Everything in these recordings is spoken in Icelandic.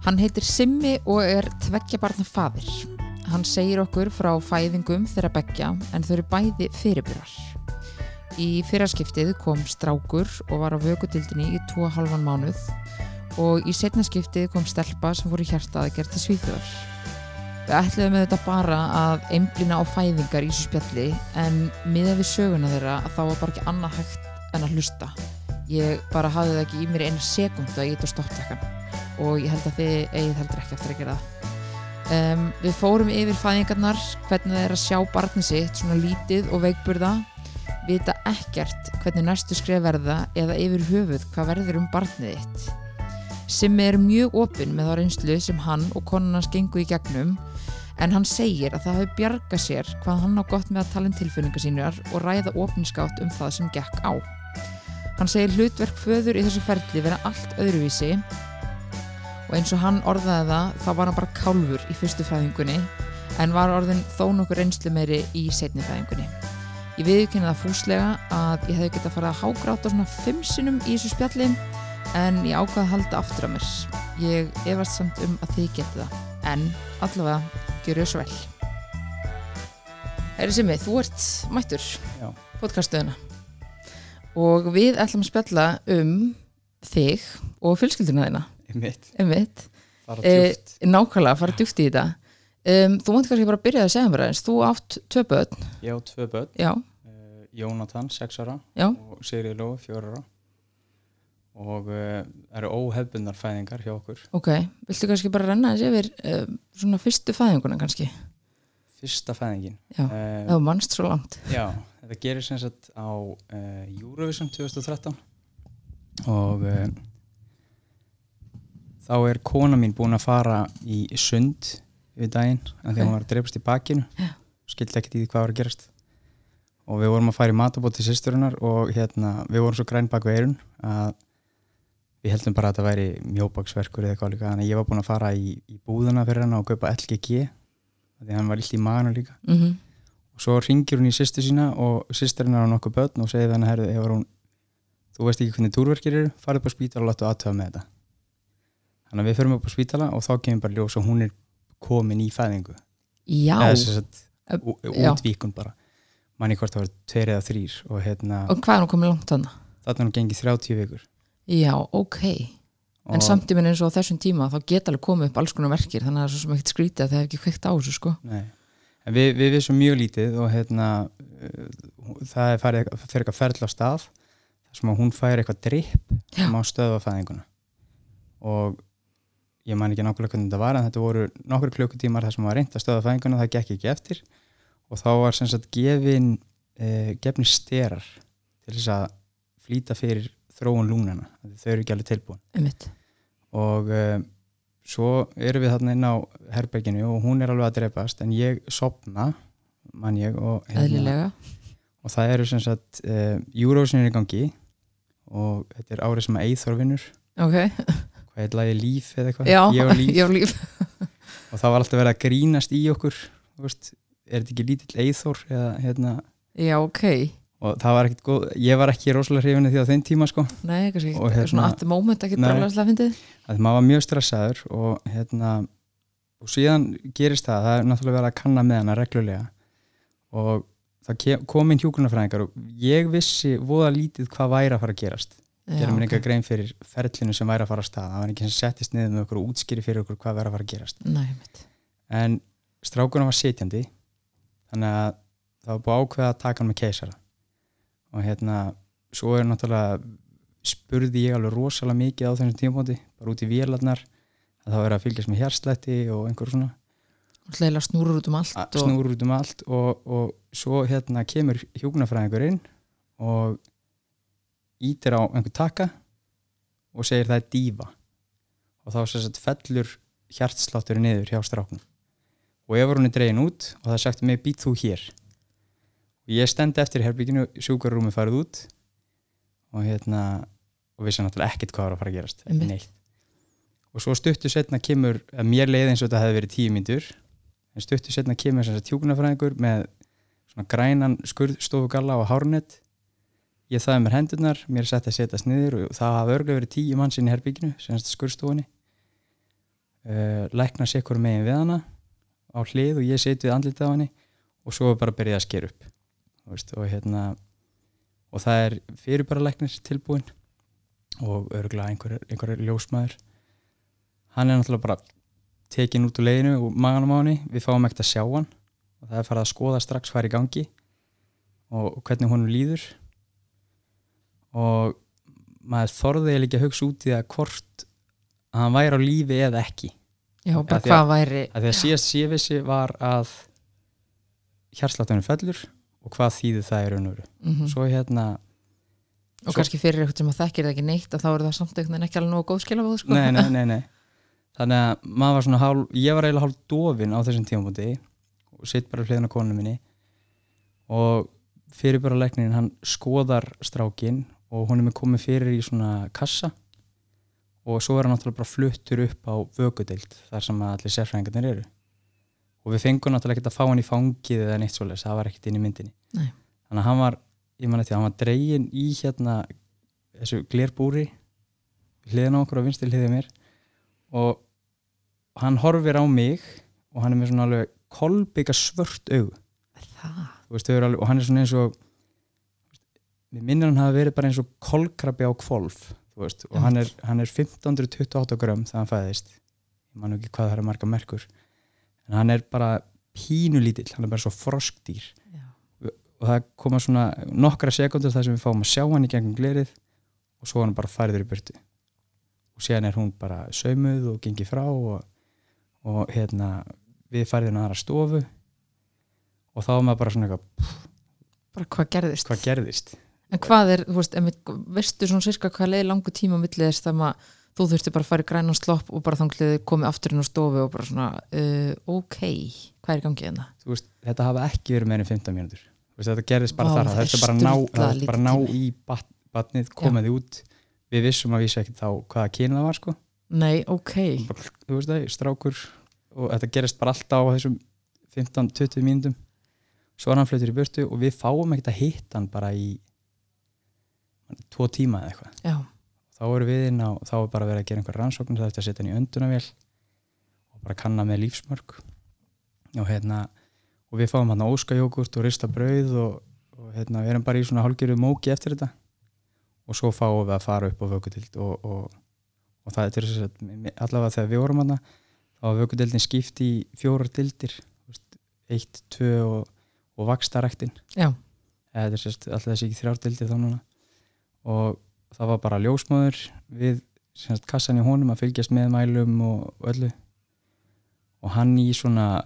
Hann heitir Simmi og er tveggja barna fadir. Hann segir okkur frá fæðingum þeirra beggja en þau eru bæði fyrirburar. Í fyrraskiptið kom strákur og var á vökutildinni í 2,5 mánuð og í setnaskiptið kom stelpa sem fór í hjarta að gera til svíþjóðar. Við ætluðum með þetta bara að einblina á fæðingar í þessu spjalli en miða við söguna þeirra að þá var bara ekki annað hægt en að hlusta. Ég bara hafði það ekki í mér eina sekund að ég þetta stopptakkan og ég held að þið eigið heldur ekki eftir að gera það. Um, við fórum yfir fæðingarnar, hvernig það er að sjá barni sitt, svona lítið og veikburða, vita ekkert hvernig næstu skref verða eða yfir höfuð hvað verður um barnið þitt. Simmi er mjög opinn með þá reynslu sem hann og konunans gengu í gegnum en hann segir að það hafi bjarga sér hvað hann á gott með að tala um tilfinningar sínar og ræða opinskátt um það sem gekk á. Hann segir hlutverk föður í þessu ferli vera allt öðruvísi og eins og hann orðaði það þá var hann bara kálfur í fyrstu fæðingunni en var orðin þó nokkur reynslu meiri í setni fæðingunni. Ég viðkynna það fúslega að ég hefði gett að fara að hágráta svona fimm sinnum í þessu spjalli en ég ákvaði að halda aftur af mér. Ég efast samt um að þið geti það en allavega ég svo vel. Herri Simi, þú ert mættur podcastuðuna og við ætlum að spjalla um þig og fjölskylduna þína Fara Eh, nákvæmlega, fara djúkt í þetta. Um, þú mátt kannski bara byrja að segja mér aðeins. Þú átt tvö börn, Ég á tvö börn, já, uh, Jónatan, 6 ára. Já. Og Sigriði Lói, 4 ára. Og uh, eru óhefbundar fæðingar hjá okkur. Ok, viltu kannski bara renna þessi yfir um, svona fyrstu fæðinguna kannski? Fyrsta fæðingin. Já, uh, ef þú mannst svo langt. Já, þetta gerir sem sagt á uh, Eurovision 2013 og uh, þá er kona mín búin að fara í sund við daginn af því Ok. að hún var að dreipast í bakinu. Já. skildi ekkert í því hvað var að gerast. Og við vorum að fara í matabót til sýsturinnar og hérna, við vorum svo græn bak við eirun að við heldum bara að þetta væri mjóbaksverkur eða eitthvað líka. Þannig að ég var búin að fara í, í búðuna fyrir hann og kaupa LGG því að hann var illt í maganu líka. Mm og svo ringir hún í sýstu sína og sýsturinn er á nokkuð börn og segir þannig hún, þú veist ekki hvernig túrverkir eru, farið upp á spítala og láttu aðtöða með þetta þannig að við förum upp á spítala og þá kemur bara ljós og hún er komin í fæðingu. Já, útvíkun bara. Manni hvort það var tveir eða þrýr og hérna, og hvað er hún komið langt þannig? þarna er hún gengið 30 vikur. Já, ok, en og, samt í minn eins og þessum tíma þá geta alveg komið upp alls konar verkir þannig að það er svo sem ekkert skrítið að það hef ekki kveikt á þessu sko. Nei, en við, við vissum mjög lítið og hérna uh, það er farið, fyrir eitthvað ferðla á stað þar sem að hún fær eitthvað dripp sem á stöða fæðinguna. Og ég man ekki nákvæmlega hvernig þetta var en þetta voru nokkur klukkutímar þar sem var reynd að stöða fæðinguna það gekk ekki eftir. Og þá var sem sagt gefin eh, gefni sterar til þess að flýta fyrir þróun lúnana, þau eru ekki alveg tilbúin. Einmitt, og uh, svo erum við þarna inn á herberginu og hún er alveg að drepast en ég sopna mann ég og, eðlilega. Og það eru sem sagt uh, Eurovision er í gangi og þetta er árið sem að Eithor vinnur. Ok, er lagi líf eða eitthvað. Já, ég og líf. ég og líf. Og það var alltaf verið að grínast í okkur veist, er þetta ekki lítill Eithor eða hérna? Já, ok, og það var ekkit góð, ég var ekki rosalega hrifinu því á þeim tíma sko. Nei, kannski Og hérna- svona at the moment ekki Nei. dröðlega fyndið. Að maður var mjög stressaður og hérna og síðan gerist það, það er náttúrulega verið að kanna með hana reglulega. Og það kom inn hjúkunarfræðingar og ég vissi voða lítið hvað væri að fara að gerast gerum mér ok. enga grein fyrir ferlinu sem væri að fara að stað. Það var ekki sem settist niður með okkur útskýri fyrir okkur hvað væri að fara að gerast. Nei, en strákunum var sitjandi þannig að það var búið ákveða að taka hann með keisara. Og hérna svo er náttúrulega spurði ég alveg rosalega mikið á þessum tímabóti bara út í vélarnar að það var að fylgjast með hérslætti og einhver svona. Hleila snúrur út um allt að og, snúr út um allt og, og svo hérna kemur hjúknarfræðingur inn og ítir á einhver taka og segir það er dífa og þá sagt fellur hjartslátturinn niður hjá stráknum og ef hún er dregin út og það sagt mig být þú hér. Og ég stend eftir herbygginu sjúkarrúmi farið út og hérna og vissi náttúrulega ekkert hvað var að fara að gerast. Neitt. Og svo stuttu setna kemur að mér leið eins og þetta hefði verið tíu myndur en stuttu setna kemur þess að tjúkunarfræðingur með svona grænan skurðstofugalla og hárnett ég þaði mér hendurnar, mér sett að setjast niður og það hafa örgulega verið tíu manns inn í herbygginu, semst skurðstofunni. Uh, lækna sér hverju megin við hana á hlið og ég seti við andlitið á henni og svo bara byrjað að skera upp veist, og hérna og það er fyrir bara læknir tilbúin og örgulega einhver, einhver ljósmaður. Hann er náttúrulega bara tekin út úr leiðinu og maganum á henni við fáum ekkert að sjá hann og það er farið að skoða strax hvað er í gangi og hvernig honum líður og maður þorði eiginlega ekki að hugsa út í það hvort að hann væri á lífi eða ekki. Já, bara að- hvað væri að því að síðast síðvissi var að hjarsláttunum fellur og hvað þýðir það og veru. Mm svo hérna og svo- kannski fyrir eitthvað sem að þekkir það ekki neitt að þá er það samt einhvern veginn ekki alveg nógu góð skilabóð sko. nei, nei, nei, nei. þannig að maður var svona hálf, ég var eiginlega hálf dofin á þessum tímabúti og sitt bara hliðin á konu minni. Og fyrir bara læknin hann skoðar strákin og hún er með komið fyrir í svona kassa. Og svo er hann náttúrulega bara fluttur upp á vökudeild þar sem allir sérfræðingarnir eru. Og við fengum náttúrulega ekkert að fá hann í fangið eða neitt svoleiðis, það var ekkert inn í myndinni. Nei. þannig að hann var, ég man eftir hann var dregin í hérna þessu glerbúri hliðin á okkur á vinstri hliðið mér. Og hann horfir á mig og hann er með svona alveg kolbygga svört alveg, og hann er svona eins og við minnir hann hafa verið bara eins og kolkrabi á kvolf veist, og hann er, hann er 1528 grömm þegar hann fæðist. Ég man nú ekki hvað það er marga merkur. En hann er bara pínulítill hann er bara svo froskdýr. Já, og það koma svona nokkra sekundur þar sem við fáum að sjá hann í gegnum glerið og svo hann bara færður í burtu. Og síðan er hún bara saumuð og gengið frá og, og hérna við færðum aðra stofu. Og þá er maður bara svona eitthvað bara hvað gerðist? hvað gerðist en hvað er, þú veist, veistu svona sirka hvað leið langu tíma á milli þess þegar maður þú þurfti bara að fara í grænan slopp og bara þanglið komið aftur inn á stofu og bara svona uh, ok, hvað er í gangi hérna? Þú veist, þetta hafa ekki verið meira en 15 mínútur. Þetta gerðist bara þar það það er bara að ná, það þurfti bara að ná í bat, batnið, koma því út. Við vissum að vísa ekki þá hvaða kyni það var sko. nei, ok, bara, þú veist það, strákur. Og þetta gerist bara alltaf á þessum 15-20 mínútum. Svo er hann fluttur í burtu og við fáum ekkert að hitta hann bara í tvo tíma eða eitthvað. Þá erum við inn á, þá er bara verið að gera einhver rannsókn það eftir að setja hann í öndunavél og bara kanna með lífsmörk. Og hérna og við fáum hann óskajógurt og rista brauð og, og hérna við erum bara í svona hálgjöru móki eftir þetta. Og svo fáum við að fara upp á vökutild og, og, og það er til þess að allavega þegar við vorum hann þá var vökutildin skipt í fjórar dildir eitt, tvö og, og vakstaræktin eða þetta er alltaf þessi ekki þrjár dildir þá núna og það var bara ljósmóður við sérst, kassan í honum að fylgjast með mælum og, öllu. Og hann í svona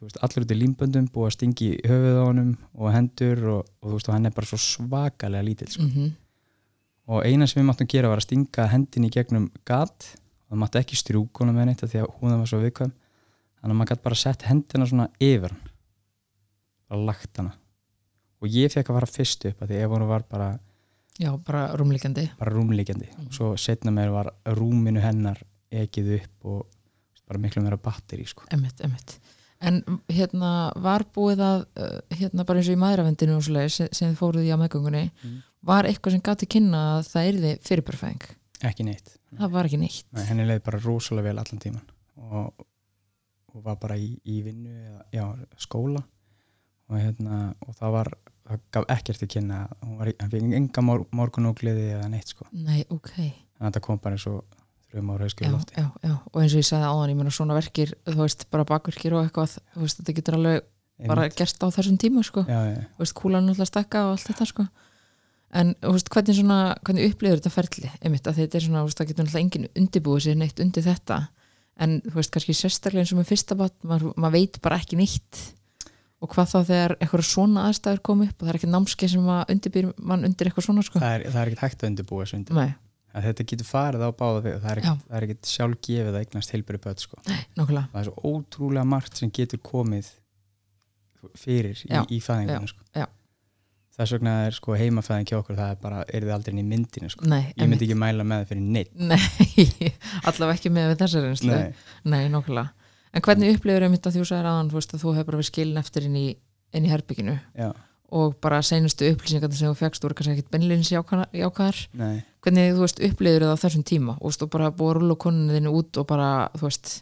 veist, allur út í límböndum búið að stingi höfuð á honum og hendur og, og þú veist, hann er bara svo svakalega lítill sko. mhm. Og eina sem við máttum gera var að stinga hendin í gegnum gat. Og það mátti ekki strjúk honum með neitt því að hún var svo viðkvæm. Þannig að maður gæti bara sett hendina svona yfir hann. Bara lagt hana. Og ég fekk að fara fyrst upp af því ef hún var bara já, bara rúmlíkandi bara rúmlíkjandi og svo setna mér var rúminu hennar ekið upp og bara miklu meira batteri sko. Emmett, emmett. En hérna var búið að, uh, hérna bara eins og í maðuravendinu og svoleiðis sem, sem þið fóruð í á meðgöngunni, Mm. var eitthvað sem gátti kynna að það yrði fyrirbærfæðing? ekki neitt Það var ekki neitt. Nei, henni leið bara rosalega vel allan tíman og, og var bara í, í vinnu eða já, skóla og, hérna, og það var það gaf ekkert að kynna hann fikk enga mor, morgunógliði eða neitt sko. Nei, ok. en þetta kom bara eins og þrjum ára hauskjölu lofti já, já. Og eins og ég sagði áðan, ég meina svona verkir, þú veist, bara bakverkir og eitthvað, þú veist, þetta getur alveg bara gerst á þessum tíma, sko. já, já, Þú veist, kúlan náttúrulega stakka og allt þetta, sko. En, þú veist, hvernig svona, hvernig upplifur þetta ferli, einmitt, að þetta er svona, þú veist, það getur náttúrulega enginn undirbúið sér neitt undir þetta, en, þú veist, kannski sérstaklega eins og með fyrsta bat, maður, maður veit bara ekki neitt og hvað þá þegar eitthvað svona aðstæður kom upp og það er ekki námskeið sem að undirbýr mann undir eitthvað svona, sko. það er, það er ekkert hægt að undirbúa þessu undir þetta getur farið á báða við það er er ekkert sjálf gefið að eignast heilbæri börn sko. það er svo ótrúlega margt sem getur komið fyrir Já, í, í fæðingunum sko. þess vegna er sko, heimafæðing hjá okkur það er bara, er þið aldrei inn í myndinu sko. Nei, ég myndi ekki mæla með það fyrir neitt Nei, allavega ekki með við þessar reynslu. Nei. Nokkulega. En hvernig upplifur einmitt að þú sagðir aðan, þú að þú hefur bara verið skilin eftir inn í, inn í herbygginu Já, og bara seinustu upplýsingar sem þú fegst voru kannski ekkit beinleins jákvæðar. nei. Hvernig, þú veist, upplifur það á þessum tíma? Og, og bara búið að rúla konunni þinni út og bara, þú veist,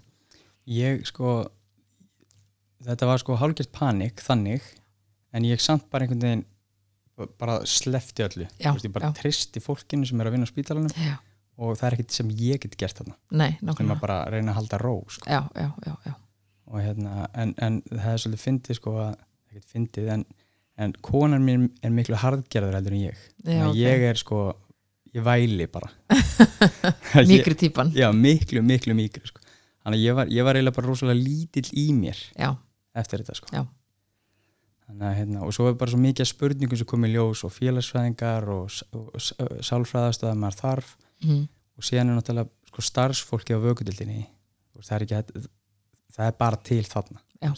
ég sko þetta var sko hálfgert panik þannig en ég samt bara einhvern veginn bara slefti öllu. Já, Þú veist, ég bara já. tristi fólkinu sem er að vinna á spítalanum. Já, og það er ekkert sem ég get gert þarna. Nei, sem að bara reyna að halda ró sko. já, já, já, já, og hérna, en, en það er svolítið fyndið sko að, ekkert fyndið en, en konan mín er miklu harðgerður heldur en ég. Já okay. ég er sko, ég væli bara. Mýkri típan já, miklu, miklu mýkri sko. þannig að ég var, ég var eiginlega bara rosalega lítill í mér já, eftir þetta sko. Að, hérna, og svo er bara svo mikið spurningum sem komið ljós og félagsfræðingar og, og, s- sálfræðast að maður þarf mm. og síðan er náttúrulega sko, starfsfólki á vökudildinni það það er bara til þarna. Já.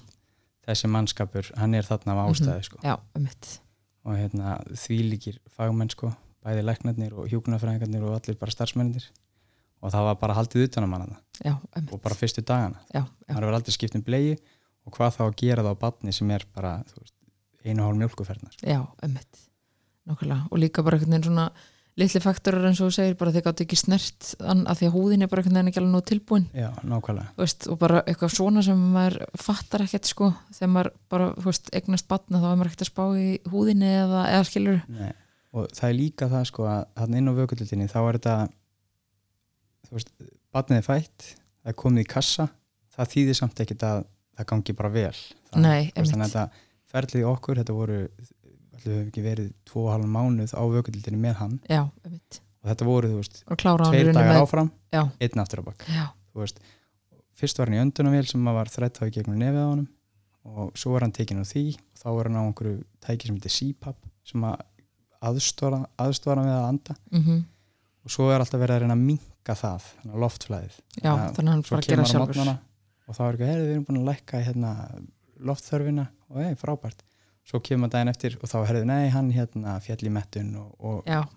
þessi mannskapur, hann er þarna af ástæði sko. já, um og hérna, því líkir fagmenn sko, bæði læknarnir og hjúkunarfræðingarnir og allir bara starfsmennir og það var bara haldið utan á manna já, um og bara fyrstu dagana. Það var aldrei skipt um blei og hvað þá að gera það á batni sem er bara veist, einu hálf mjölkuferðnar sko. já, um mitt nákvæmlega, og líka bara einhvern veginn svona litli faktorar eins og þú segir, bara þeir gátt ekki snert að því að húðin er bara einhvern veginn ekki alveg nú tilbúin. Já, veist, og bara eitthvað svona sem maður fattar ekkert sko, þegar maður bara veist, eignast batna þá er maður ekkert að spá í húðinni eða, eða skilur Nei. og það er líka það sko að hann inn á vökuldildinni þá er þetta þú veist, batnið er fætt það er komið í kassa það þýðir samt ekkert að það gangi bara vel. Það, Nei, veist, þannig að þetta ferlið í okkur þetta voru, ætli við ekki verið tvo og halvan mánuð á vökuldildinni með hann. Já, og þetta voru, þú veist, hann tveir dagar með- áfram já, einn aftur á bak. Já, þú veist, fyrst var hann í öndunavél sem maður var þrætt á í gegnum nefið á honum og svo var hann tekinn á því og þá var hann á einhverju tæki sem heitir CPAP sem að aðstóra, aðstóra við að anda mm og svo er alltaf verið að reyna að minka það loftflæðið. Hann og þá er ekki, herri, við erum búin að lækka hérna, loftþörfina. Og hei, frábært svo kemur maður daginn eftir og þá herriðu, nei, hann hérna fjall í mettun og, og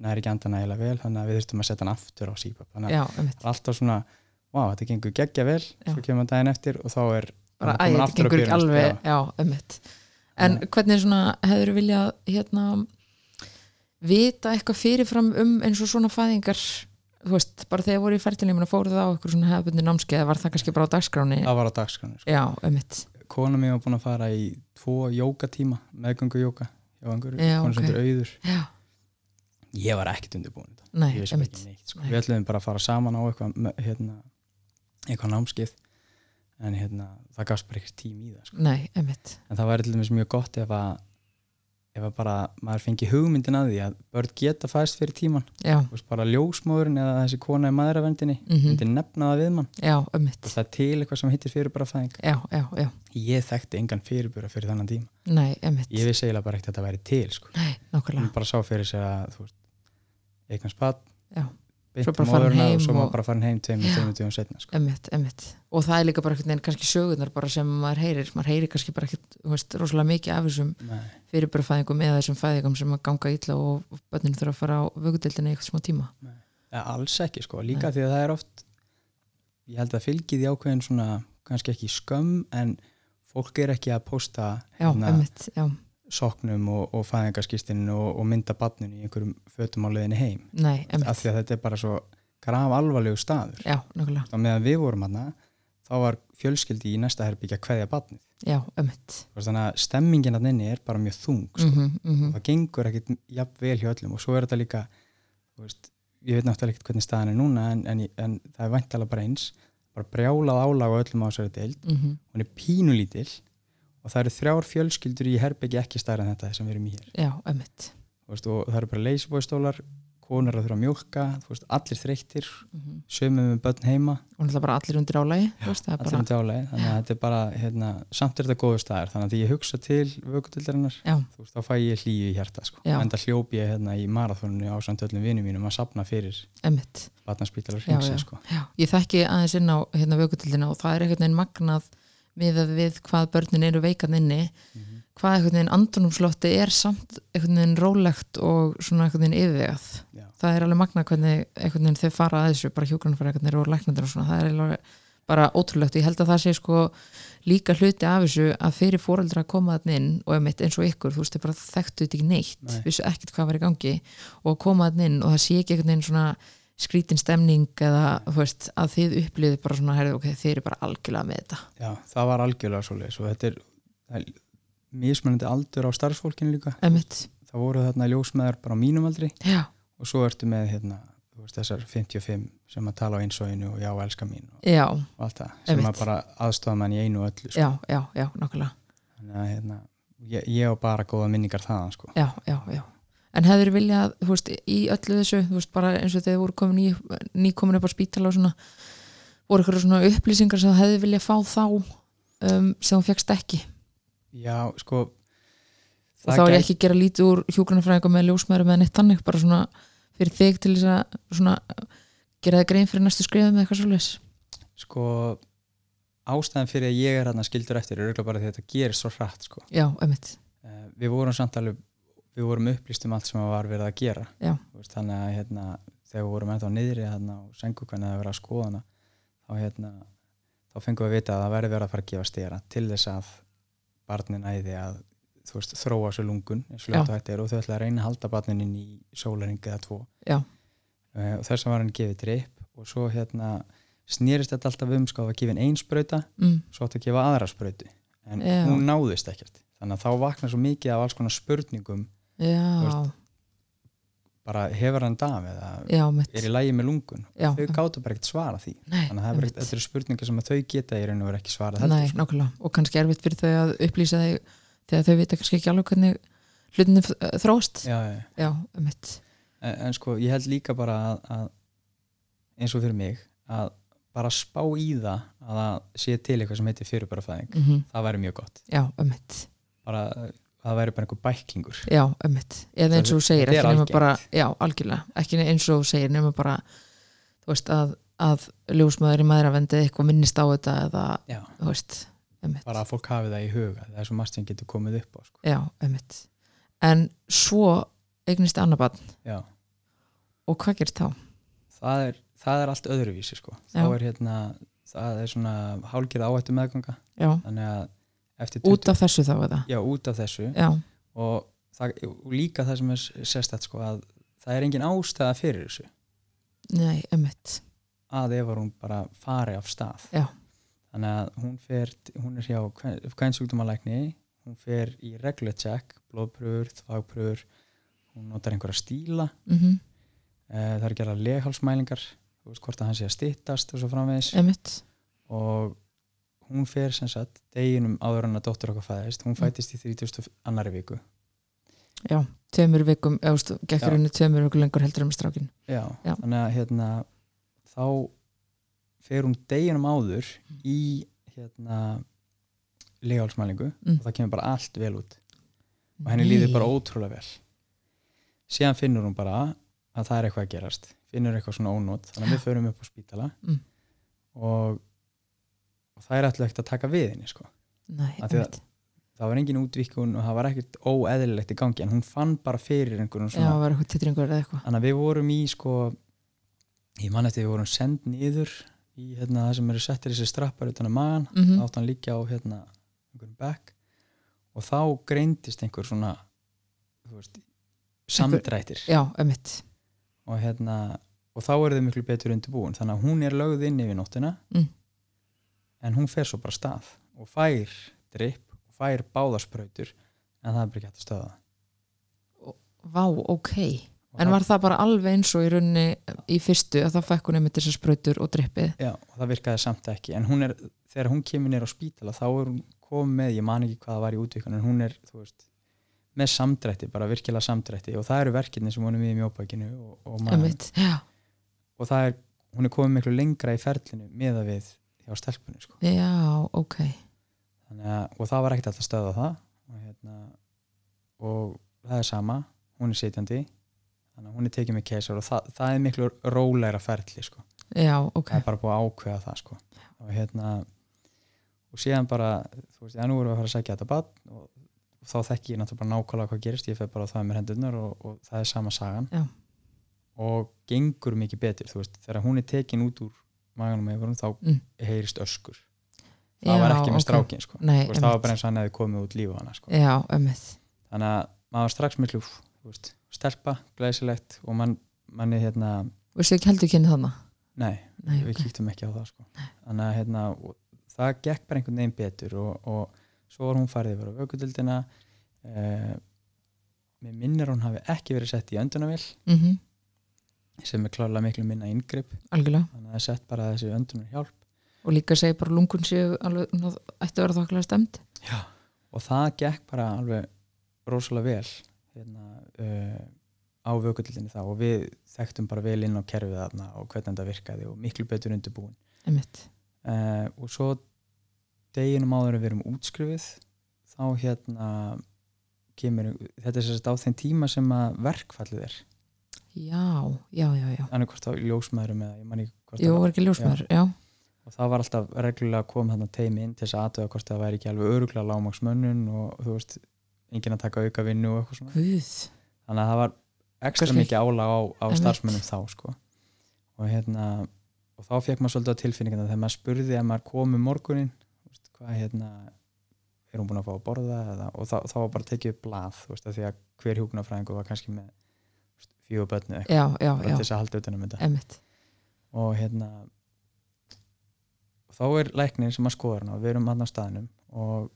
næri ekki anda nægilega vel þannig að við þurftum að setja hann aftur á CPAP þannig að það er alltaf svona, vá, þetta gengur geggja vel. Já. svo kemur maður daginn eftir og þá er bara hann að þetta aftur á byrjunarstað, alveg. Já. mitt en Já. hvernig svona hefur viljað hérna vita eitthvað fyrirfram um eins og svona fæðingar? Þú veist, bara þegar voru í fertilíminu fóruð það á eitthvað svona hefðbundi námskeið var það kannski bara á dagskráni það var á dagskránu sko. já, kona mér var búin að fara í tvo jókatíma, meðgöngu jóka hjá einhverju, konu sem heitir auður já, ég var ekkert undirbúin nei, ég veist ekki neitt sko. Nei. við ætlum bara að fara saman á eitthvað hérna, eitthvað námskeið en hérna, það gafst bara ekkert tím í það sko. nei, en það til dæmis mjög gott ef að ef að bara maður fengi hugmyndin að því að börn geta fæst fyrir tíman veist, bara ljósmóðurinn eða þessi kona í maðuravendinni mm myndi nefna það við mann. Já, um það er til eitthvað sem hittir fyrir bara fæðing já, já, já, ég þekkti engan fyrirbúra fyrir þannan tíma. Nei, um ég vissi eiginlega bara ekkert að þetta væri til sko. nei, bara sá fyrir sig að veist, Já. beint Svo bara farin heim og svo má bara farin heim tveimur, tveimur tíum setna sko. Emitt, emitt. Og það er líka bara einhvern veginn kannski sögurnar sem maður heyrir, maður heyrir kannski bara ekkert, rosalega mikið af þessum Nei. fyrirbærafæðingum eða þessum fæðingum sem ganga illa og börninu þurfa að fara á vögudildinni í eitthvað smá tíma. Ja, alls ekki sko, líka því að það er oft ég held að fylgið í ákveðin svona kannski ekki skömm en fólk er ekki að posta Já, hérna, emitt, já, soknum og, og fæðingarskistinu og, og mynda badninu í einhverjum fötum á leiðinni heim. Nei, af því að þetta er bara svo graf alvarlegu staður. Já, og meðan við vorum hana þá var fjölskyldi í næsta herbyggja kveðja badnið já, þannig að stemmingin að inni er bara mjög þung sko. Mm -hmm, það gengur ekkit jafn vel hjá öllum. Og svo er þetta líka veist, ég veit náttúrulega ekkert hvernig staðan er núna en, en, en það er væntalega bara eins. Bara brjálað álag á öllum á þessari deild. Mhm, hún er pínulítil og það eru þrjár fjölskyldur í herbyggi ekki stærra en þetta sem við erum í hér. Já, veist, og það eru bara leysibóistólar konur að þurfa að mjólka þú veist, allir þreyttir, Mm sömum með börn heima. Og náttúrulega bara allir undir álægi, allir bara, um tjálega, þannig að þetta er bara hérna, samt er þetta góður staðar, þannig að því ég hugsa til vökutildarinnar, þú veist, þá fæ ég hlýju í hjarta, sko, Já. en það hljóp ég hérna í marathónunni á samt öllum vinum mínum að sapna fyrir batnarspítalar sko. Ég þekki aðeins inn á hérna vökutildina og það er einhvern veginn magnað miðað við hvað börnin eru veikan inni Mhm. hvað einhvern veginn andunumslótti er samt einhvern veginn rólegt og svona einhvern veginn yfirvegað. Já. Það er alveg magnað hvernig einhvern veginn þau fara að þessu, bara hjúgrunarfærakarnir og læknandir og svona, það er alveg bara ótrúlegt og ég held að það sé sko líka hluti af þessu að fyrir fóreldra að koma þarna inn og eins og ykkur, þú veist, þau bara þekktu þetta ekki neitt, Nei. vissu ekkert hvað var í gangi og koma þarna inn og það sé ekki einhvern veginn svona skrítin stemning eða veist, að þið upplýðið bara svona, heyrðu, ok, þið eru bara algjörlega með þetta. Já, það var algjörlega svoleiðis og þetta er, mismunandi aldur á starfsfólkinu líka. Emitt, það voru þarna ljósmeðar bara á mínum aldri já, og svo ertu með hérna, veist, þessar 55 sem að tala á einsóinu og já, elska mín og, já, og allt það, sem Einmitt. að bara aðstofa mann í einu og öllu sko. já, já, já, nokkulega þannig að hérna, ég, ég á bara góða minningar þaðan sko. já, já, já en hefur viljað, þú veist, í öllu þessu þú veist, bara eins og þegar voru komin ný, ný komin upp á spítala og svona voru ykkur svona upplýsingar sem hefði viljað fá þá um, sem þú fegst ekki? Já, sko og þá er ég ekki að gera lítið úr hjúgrunarfræðingar með ljósmaður með neitt þannig, bara svona fyrir þig til þess að svona gera það grein fyrir næstu skrifum með eitthvað svolítið sko ástæðan fyrir að ég er hérna skildur eftir er auðvitað bara því að þetta gerist svo hratt sko. já, emitt, Eh, við vorum samt alveg við vorum upplýst um allt sem var verið að gera. Veist, þannig að hérna, þegar við vorum ennþá niðri hérna, og sengu hvernig það verið að skoða hana þá, hérna, þá fengum við að vita að það verið verið að fara að gefa stera til þess að barnin æði að veist, þróa sér lungun og þau ætla að reyna að halda barnin inn í sólaring eða tvo. Já. Eh, og þess að var hann gefið drip og svo hérna snýrist þetta alltaf um sko að gefa einn sprauta mm, svo átti að gefa aðra sprautu. En Já. hún náðist ekkert. Þannig að þá vaknar svo mikið af alls konar spurningum veist, bara hefur hann dam eða já, er í lægi með lungun? Já, þau gátu bara ekkert svara því. Nei, þannig að þetta eru spurningar sem þau geta í raun og vera ekki heldur Nei, sko. nákvæmlega, og kannski erfitt fyrir þau að upplýsa þau þegar þau vita kannski ekki alveg hvernig hlutinni þróst já, já. Já, mitt En, en sko ég held líka bara að, að eins og fyrir mig að bara spá í það að það sé til eitthvað sem heitir fyrirbarafæðing mm það væri mjög gott. Já, mitt bara, það væri bara einhver bæklingur Já, mitt Eða eins og þú segir, ekki nema algengt. bara Já, algjörlega, ekki eins og þú segir nema bara, þú veist, að, að ljósmaður í maðuravendi eitthvað minnist á þetta eða, já, þú veist mitt. bara að fólk hafi það í huga það er svo margt sem getur komið upp á sko. Já, mitt En svo eignist annað barn já og hvað gerist þá? það er, það er allt öðruvísi sko. þá Já. er hérna það er svona hálgir áhættu meðganga Já, þannig að út af þessu þá eða? já, út af þessu. Já, og, það, líka það sem er sérstætt sko, að það er engin ástæða fyrir þessu. Nei, mitt að ef hún bara fari af stað. Já. þannig að hún fer hún er hjá hvern sjúkdómalækni hún fer í regular check blóðpröfur, þvagpröfur hún notar einhverja stíla. Mm Eh, það er að gera leghálsmælingar þú veist hvort að hann sé að styttast og svo framvegis. Emitt og hún fer sem sagt deginum áður en að dóttur okkar fæðist Mm. hún fættist í 30. annari viku Já, tveimur vikum, eða þú veist, gekk Já. henni tveimur vikum lengur heldur um strákin Já, Já. þannig að hérna þá fer hún deginum áður í hérna leghálsmælingu Mm. og það kemur bara allt vel út og henni líður bara ótrúlega vel síðan finnur hún bara að það er eitthvað að gerast finnur eitthvað svona ónót þannig að við förum upp á spítala Mm. og, og það er alltaf ekkert að taka við henni sko. Nei, Af því að- einmitt. það var engin útvíkun og það var ekkert óeðlilegt í gangi en hún fann bara fyrir einhverjum Já, svona var eitthvað titringur eða eitthvað. Þannig að við vorum í sko ég man eftir við vorum send niður í hérna það sem eru settir þessi strappar utan að magan mm þá átt hann líka á hérna einhverjum bekk. Og þá greindist einhver svona veist, samdrættir. Já, emitt og hérna og þá eru þau miklu betur undirbúin. Þannig að hún er lögð inn yfir nóttina. Mm. En hún fer svo bara stað og fær drip og fær báðarsprautur en það er bara ekki hægt að stöða Vá, ok. Og En var það bara alveg eins og í rauninni í fyrstu að það fekk hún einmitt þessar sprautur og drippið? Já, og það virkaði samt ekki. En hún er, þegar hún kemur nýr á spítala þá er hún komið með, ég man ekki hvað það var í útvíkun en hún er, þú veist með samdrætti, bara virkilega samdrætti. Og það eru verkefni sem hún er með í mjóbækinu og, og, og það er, hún er komið miklu lengra í ferlinu meða við hjá stelpunni sko. já, ok að, og það var ekkert alltaf stöða það og, hérna, og það er sama hún er sitjandi þannig að hún er tekið með keisar og það, það er miklu rólegra ferli sko. Já, ok, það er bara búið að ákveða það sko. og hérna og síðan bara, þú veist, já nú erum við að fara að segja þetta bann og, þá þekki ég náttúrulega nákvæmlega hvað gerist, ég fer bara á það með hendurnar og, og það er sama sagan Já. og gengur mikið betur, þú veist, þegar hún er tekin út úr maganum með þá Mm. heyrist öskur það Já, var ekki með ok. strákin sko. Nei, veist, það var bara eins og hann hefði komið út lífa hana sko. Já, þannig að maður var strax miklu stelpa, glæsilegt og mann, manni hérna Veistu ekki heldur kynni þannig? nei, Nei, við ok. kíktum ekki á það sko. þannig að hérna, það gekk bara einhvern veginn betur og, og svo var hún farið yfir á vökudildina eh, mér minnir hún hafi ekki verið sett í öndunavill Mm sem er klárlega miklu minna yngripp Algjörlega. þannig að það er sett bara þessi öndunar hjálp Og líka segi bara lungun séu alveg, ætti að vera þokkilega stemd. Já. og það gekk bara alveg rosalega vel hérna, uh, á vökudildinni þá og við þekktum bara vel inn á kerfið þarna og hvernig þetta virkaði og miklu betur undirbúin uh, og svo deginum áður við erum útskrifið þá hérna kemur, þetta er sérst á þeim tíma sem að verkfallið er Já, já, já, já. annað hvort á ljósmaðurum eða ég manni hvort Jú, það var ekki ljósmaður, já. og það var alltaf reglulega að koma þarna teimi inn til þess að aðtöða hvort það væri ekki alveg öruglega lágmaksmönnun og þú veist, enginn að taka auka vinnu og eitthvað svona Guð. þannig að það var ekstra Kannski- mikið álag á, á starfsmönnum þá sko. og hérna og þá fekk maður svolítið á tilfinningina þegar maður spurði að maður kom um morgunin veist, hvað hérna er hún búin að fá að borða eða, og þá, þá var bara tekið blað veist, af því að hver hjúknarfræðingu var kannski með fjögur börnu eitthvað til þess að halda utan um þetta. Einmitt. og hérna þá er læknir sem að skoða hana og við erum hann á staðnum og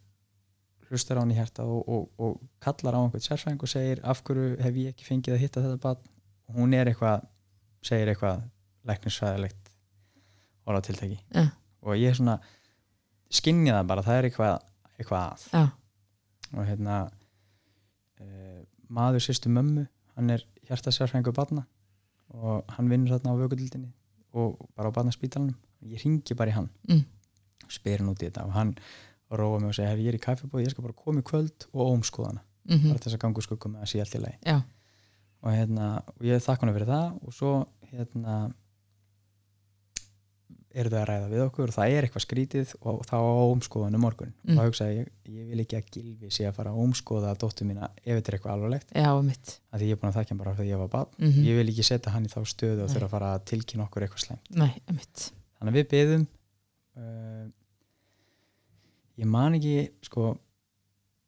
hlustar á hann í hjarta og, og, og kallar á einhvern sérfræðing og segir af hverju hef ég ekki fengið að hitta þetta barn? Og hún er eitthvað segir eitthvað læknisfræðilegt orða tiltæki Ja. og ég er svona skinnja það bara, það er eitthvað, eitthvað að. Já, og hérna uh, maður sýstu mömmu hann er hjartasjárfræðingur barna og hann vinnur þarna á vökudildinni og bara á barnaspítalanum. Ég ringi bara í hann Mm. spyr hann út í þetta og hann róa mig og segja hef ég er í kaffibóð, ég skal bara koma í kvöld og ómskoða hana, mm bara til þess að gangu skuggum með að sé allt í lagi. Já, og hérna, og ég þakka hann fyrir það og svo hérna eru þau að ræða við okkur og það er eitthvað skrítið og þá á ómskoðanu morgun. Mm. og þá hugsaði ég, ég vil ekki að Gilvi sé að fara að ómskoða dóttur mína ef þetta er eitthvað alvarlegt. Já, mitt. að því ég er búin að þakka bara fyrir að ég var bad Mm ég vil ekki setja hann í þá stöðu og þurfa að fara að tilkynna okkur eitthvað slæmt. Nei, mitt. þannig að við beðum uh, ég man ekki sko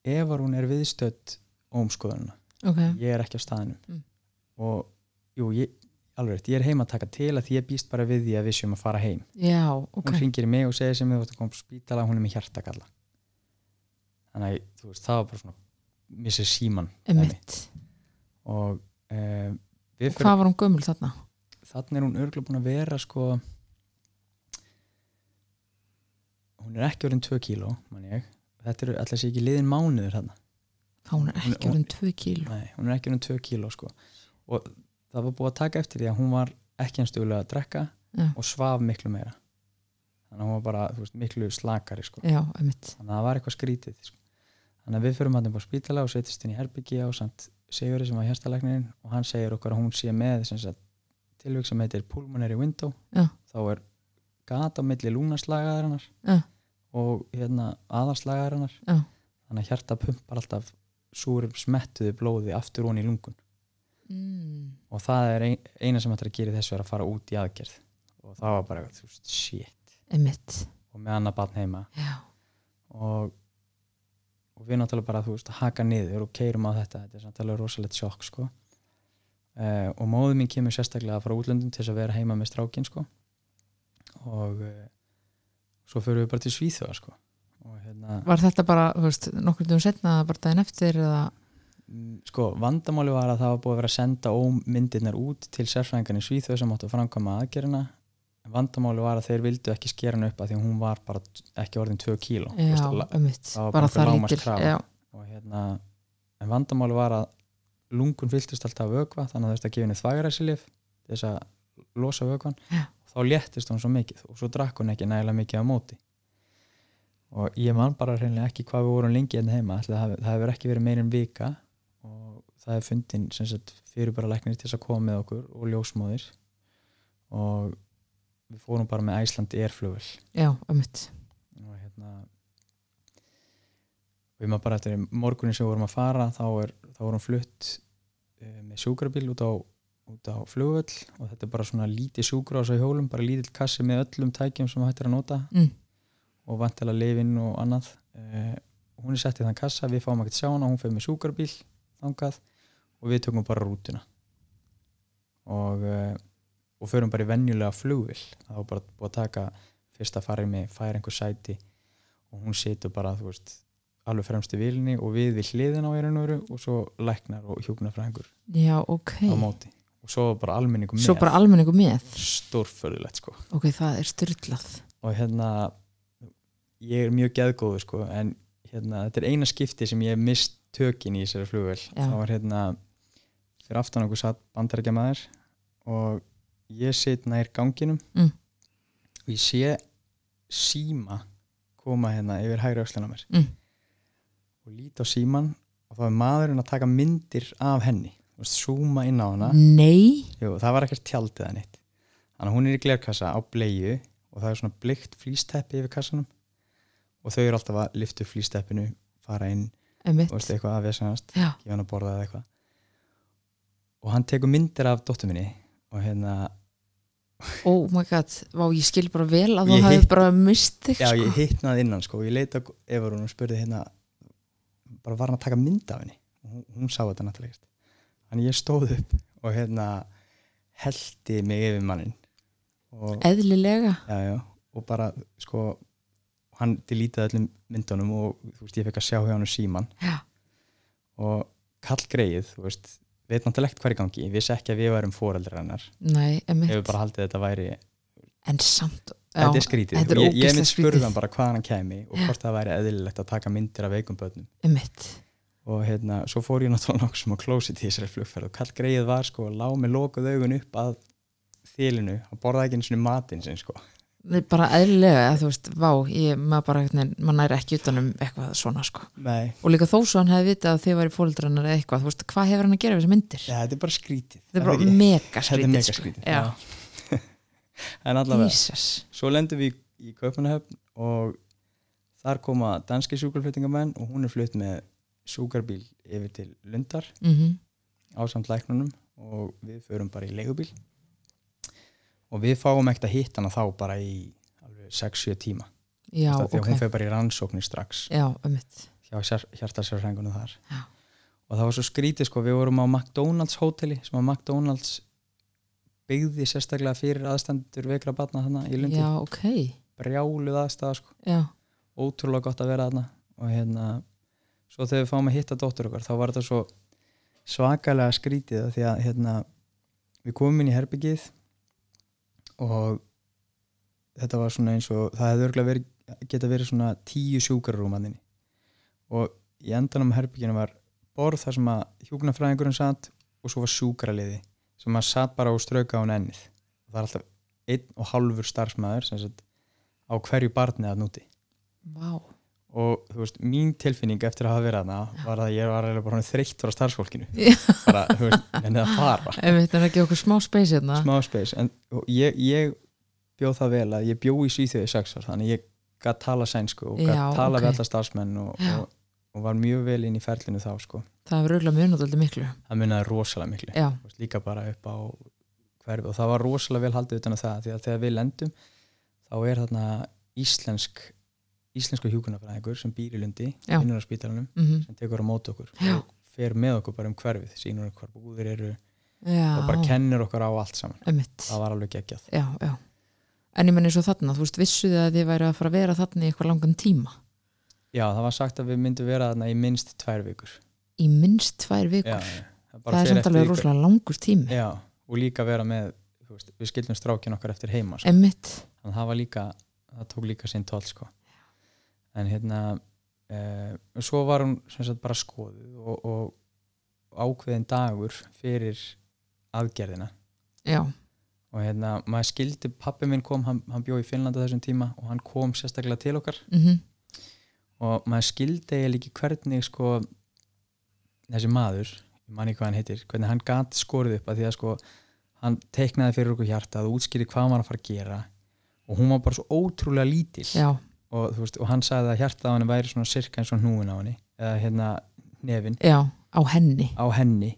ef að hún er viðstödd ómskoðununa Ok, ég er ekki á staðinum Mm. og jú, ég, alveg rétt, ég er heima að taka til að því ég býst bara við því að við séum að fara heim. Já, ok. hún ringir mig og segir sem við þú kom á spítala hún er með hjartakalla. Þannig að þú veist, það var bara svona missir síman og við fyrir Hvað var hún gömul þarna? þannig er hún örgulega búin að vera sko hún er ekki orðin 2 kíló þetta eru alltaf sé ekki liðin mánuður þarna. Þá hún er ekki orðin 2 kíló. Nei, hún er ekki orðin 2 kíló sko. Og það var búið að taka eftir því að hún var ekki hans dugulega að drekka Já, og svaf miklu meira þannig að hún var bara veist, miklu slakari sko. já, þannig að það var eitthvað skrítið sko. þannig að við förum hann upp á spítala og setjast inn í herbyggi á samt Sigurði sem var hérstalæknirinn og hann segir okkar að hún sé með tilvík sem heitir pulmonary window Já. þá er gat á milli lúnaslagaðarinnar og hérna aðarslagaðarinnar þannig að hjarta pumpar alltaf súrum smettuðu blóði aftur honi í lungun. Og það er ein, eina sem hættir að gera þessu er að fara út í aðgerð. Og það var bara, veist, shit. Mitt. og með annað barn heima. Og, og við náttúrulega bara, veist, haka niður og keirum á þetta, þetta er alveg rosalegt sjokk sko. Uh, og móðu mín kemur sérstaklega frá útlöndum til þess að vera heima með strákin sko. Og uh, svo fyrir við bara til Svíþjóða sko. Hérna, var þetta bara, nokkur dugum setna bara daginn eftir eða sko vandamáli var að það var búið að vera að senda ómyndirnar út til sérfræðingarnir Svíþjóð sem áttu að framkvæma aðgerina en vandamáli var að þeir vildu ekki skera hann upp að því hún var bara ekki orðin 2 kíló. Það var bara það. Já, og hérna en vandamáli var að lungun fylltist alltaf af vökva þannig að þú veist að gefa henni þvægræsilif þess að losa og þá léttist hún svo mikið og svo drakk hún ekki nægilega mikið á móti. Og ég man bara hreinlega ekki hvað við vorum lengi enn heima. Ætli það það hefur ekki verið meir en vika og það er fundin sagt, fyrir bara læknir til þess að koma með okkur og ljósmóðir. Og við fórum bara með Æslandi Airflugvel já, mitt. og hérna við maður bara eftir morgunin sem við vorum að fara þá, er, þá vorum flutt uh, með sjúkrabíl út á, á flugvöll. Og þetta er bara svona lítið sjúkra á þessu hjólum, bara lítill kassi með öllum tækjum sem hættir að nota. Mm. og vantilega lifin og annað. Uh, hún er sett í þann kassa, við fáum ekkert sjá hana hún fyrir með sjúkrabíl þangað og við tökum bara rútuna. Og uh, og förum bara í venjulega flugvill það var bara búið að taka fyrsta farið með færa einhver sæti og hún situr bara, þú veist alveg fremst í vilni og við við hliðin á erunuru og svo læknar og hjúknarfræðingur já, ok. á móti. Og svo bara almenningu með. svo bara almenningu með? Stórförðulegt sko. Ok, það er styrlað og hérna ég er mjög geðgóður sko en hérna þetta er eina skipti sem ég hef mist tökin í þessari flugvel það var hérna fyrir aftan okkur satt bandarækja maður og ég sit nær ganginum Mm. og ég sé síma koma hérna yfir hægri á mér. Mm. og lít á síman og þá er maðurinn að taka myndir af henni veist, zooma inn á hana. Nei, Jú, það var ekkert tjaldið eða neitt. Þannig að hún er í glerkassa á bleiu og það er svona blikt flýsteppi yfir kassanum og þau eru alltaf að lifta upp flýsteppinu fara inn og veist, eitthvað að vesanast já, gefa hann að borða eða eitthvað. Og hann tekur myndir af dóttur minni og hérna, oh my god. Vá, ég skil bara vel að þú hefði hitt- bara mist þig já sko. ég hittnaði innan sko, og ég leita ef hún og spurði hérna bara var hann að taka mynd af henni? Og hún, hún sá þetta náttúrulega þannig ég stóð upp og hérna heldi mig yfir mannin og eðlilega. Já, já, og bara sko hann delítaði öllum myndunum og þú veist, ég fekk að sjá hjá hann síman já, og kall greið, þú veist veit náttúrulega ekkert hvað er í gangi, ég vissi ekki að við værum foreldrar hennar, nei, emitt hefur bara haldið þetta væri, en samt já, þetta er skrítið. þetta er og ég, ég mynd hann bara hvaðan hann kæmi og hvort það væri eðlilegt að taka myndir af veikum börnum. Emitt og hérna, svo fór ég náttúrulega nokkuð sem á klósit í þessari flugferð og kall greið var sko, lág með lokuð augun upp að þilinu. Og borðaði ekki eins og matinn sinn sko bara eðlilega, þú veist, vá ég, maður bara, maður næri ekki utanum eitthvað svona, sko, Nei, og líka þó svo hann hefði vitað að þið væri fóldrarnar eða eitthvað, þú veist, hvað hefur hann að gera við þessi myndir? ja, þetta er bara skrítið. Þetta er bara mega skrítið, mega sko. skrítið já. en allavega Jesus. svo lendum við í Kaupanahöfn og þar koma danski sjúkarfluttingamenn og hún er flutt með sjúkarbíl yfir til Lundar mm ásamt læknunum og við förum bara í leigubíl og við fáum ekkert að hitta hana þá bara í alveg 6-7 tíma. Já, því að ok, hún fer bara í rannsóknir strax. Já, emitt hjá hjartarsjárfrængunum þar. Já. og það var svo skrítið sko, við vorum á McDonalds hóteli sem að McDonalds byggði sérstaklega fyrir aðstandur veikra batna þarna í Lundi já, ok, brjáluð aðstæða sko, já, ótrúlega gott að vera þarna. Og hérna svo þegar við fáum að hitta dóttur okkar þá var þetta svo svakalega skrítið því að hérna við komum inn í herbyggið og þetta var svona eins og það hefði örgulega verið, geta verið svona tíu sjúkararúmanninni og í endanum á herbygginu var borð þar sem að hjúknarfræðingurinn satt og svo var sjúkraliði sem að satt bara og strauka á ennið. Og það er alltaf einn og hálfur starfsmæður á hverju barni að núti vá og þú veist, mín tilfinning eftir að hafa verið þarna var að ég var bara þreytt frá starfsfólkinu. Bara, þú veist, en að fara. Emitt, er ekki okkur smá space hérna. Smá space, en ég, ég bjóð það vel að ég bjó í Svíþjóði í sex ár, þannig ég gætt tala sænsku og gætt tala ok. við alla starfsmenn og, og, og var mjög vel inn í ferlinu þá sko. það hefur auðvitað alltaf miklu. Það munnaði rosalega miklu. Veist, líka bara upp á hverfi og það var rosalega vel haldið utan að það því að þegar við lendum þá er þarna íslensk íslensku hjúkunarfræðingur sem býr í Lundi Já. vinnur á spítalunum mm sem tekur á móti okkur Já. og fer með okkur bara um hverfið sínur okkur hvar búðir eru já, og bara kennir okkur á allt saman. Emitt það var alveg geggjað. Já, já. En ég menni svo þarna, þú veist, vissuði að þið væri að fara að vera þarna í eitthvað langan tíma? Já það var sagt að við myndum vera þarna í minnst tvær vikur. Í minnst tvær vikur? Það er samt alveg rosalega langur tími. Já, og líka vera með þú veist, við skildum strákin okkar eftir heima sko. þannig að það var líka það tók líka sinn toll sko. En hérna eh, svo var hún sem sagt bara skoðuð og, og ákveðin dagur fyrir aðgerðina. Já, og hérna, maður skildi, pappi minn kom hann, hann bjó í Finnlanda þessum tíma og hann kom sérstaklega til okkar. Mhm. Og maður skildi eiginlega ekki hvernig sko þessi maður, ég man ekki hvað hann heitir hvernig hann gat skorið upp að því að sko hann teiknaði fyrir okkur hjarta og útskýri hvað hann var að fara að gera. Og hún var bara svo ótrúlega lítil. Já, og, veist, og hann sagði að hjarta á henni væri svona sirka eins og hnúin á henni eða hérna nefin já, á henni. Á henni.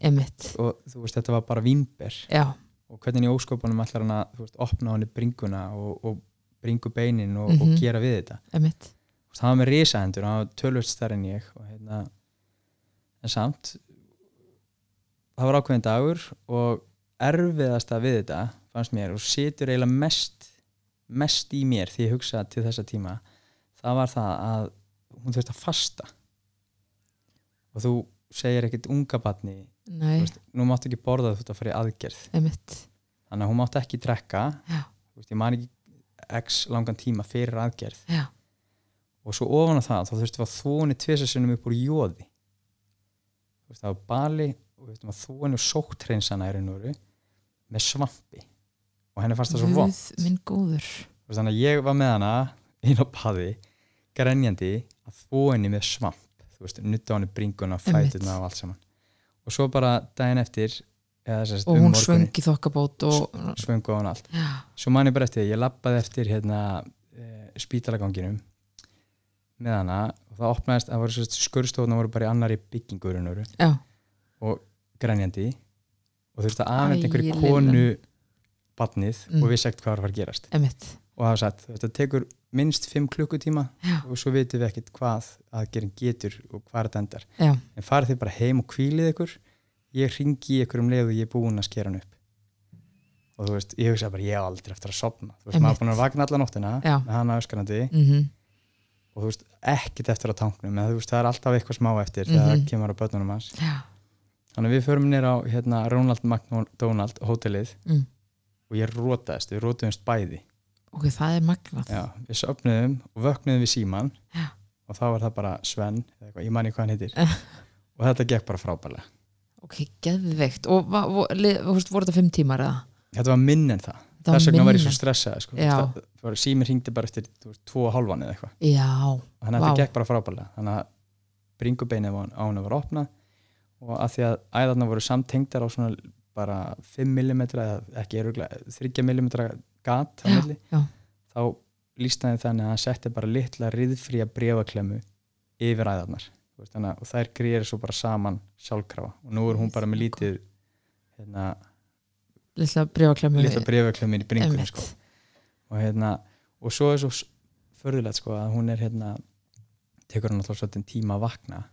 Og þú veist, þetta var bara vimber já, og hvernig í óskopunum ætlar hann að veist, opna á henni bringuna og, og bringu beinin og, Mhm. og gera við þetta? Veist, hann var með risahendur, hann var tölvöld stærri en ég og hérna en samt það var ákveðin dagur og erfiðasta við þetta fannst mér og situr eiginlega mest mest í mér því ég hugsa til þessa tíma það var það að hún þurfti að fasta. Og þú segir ekkit unga batni nú máttu ekki borða þú þurfti að fara í aðgerð. Einmitt. Þannig að hún máttu ekki drekka. Veist, ég man ekki x langan tíma fyrir aðgerð. Já, og svo ofan á það þá þurfti að þóni tvisasunum upp úr jóði. Veist, það var bali og að þóni og sóttreinsana er einu með svampi. Og henni fannst það svo vond þannig að ég var með hana inn á paði, grenjandi að þvó henni með svamp. Þú veist, nutta henni bringuna, fætuna og allt saman. Og svo bara daginn eftir og hún svöng í þokkabót og svöngu á hann allt. Já, svo man ég bara eftir, því, ég lappaði eftir hérna e, spítalaganginum með hana og það opnaðist, það voru skurstofuna voru bara í annari byggingurinn já, og grenjandi. Og þurfti að afhenda Æ, einhverju konu badnið Mm. og vissi ekkert hvað var að að gerast. Einmitt. Og það var satt, þetta tekur minnst 5 klukkutíma já, og svo vitum við ekkert hvað aðgerinn getur og hvað þetta endar. Já, en farið þið bara heim og kvílið ykkur. Ég ringi ykkur um leið og ég er búinn að skera hann upp. Og þú veist, ég hugsa bara ég á aldrei eftir að sopna þú veist, Einmitt. maður er búinn að vakna alla nóttina með hana öskarandi mhm. Og þú veist, ekkert eftir að tanknum en þú veist, það er alltaf eitthvað smá eftir þegar Mhm. það kemur á börnunum hans. Já, þannig við förum nýr á hérna, Ronald McDonald hótelið. Mm. og ég rótaðist, við rótuðumst bæði ok, það er magnað. Já, við söpnuðum og vöknuðum við síman Já. og þá var það bara Sven ég manni hvað hann heitir. Eh. og þetta gekk bara frábælega ok, geðveikt. Og veist, voru þetta fimm tímar eða? þetta var minn en það. Þess vegna var ég svo stressað sko. Síminn hringdi bara eftir tvo og hálfan eða eitthvað. Þannig að þetta gekk bara frábælega þannig að bringubeinið á henni var opnað og að því að æðarna voru samtengdar á svona bara 5 mm eða ekki eruglega 3 mm gat Já, milli já. þá lístaði þannig að hann setti bara litla riðfría brefaklemmu yfir æðarnar. Og þær greirir svo bara saman sjálfkrafa. Og nú er hún bara með lítið hérna, litla brefaklemmu í bringunni sko. og hérna og svo er svo förðulegt sko að hún er hérna tekur hann alltaf svolítið tíma að vakna.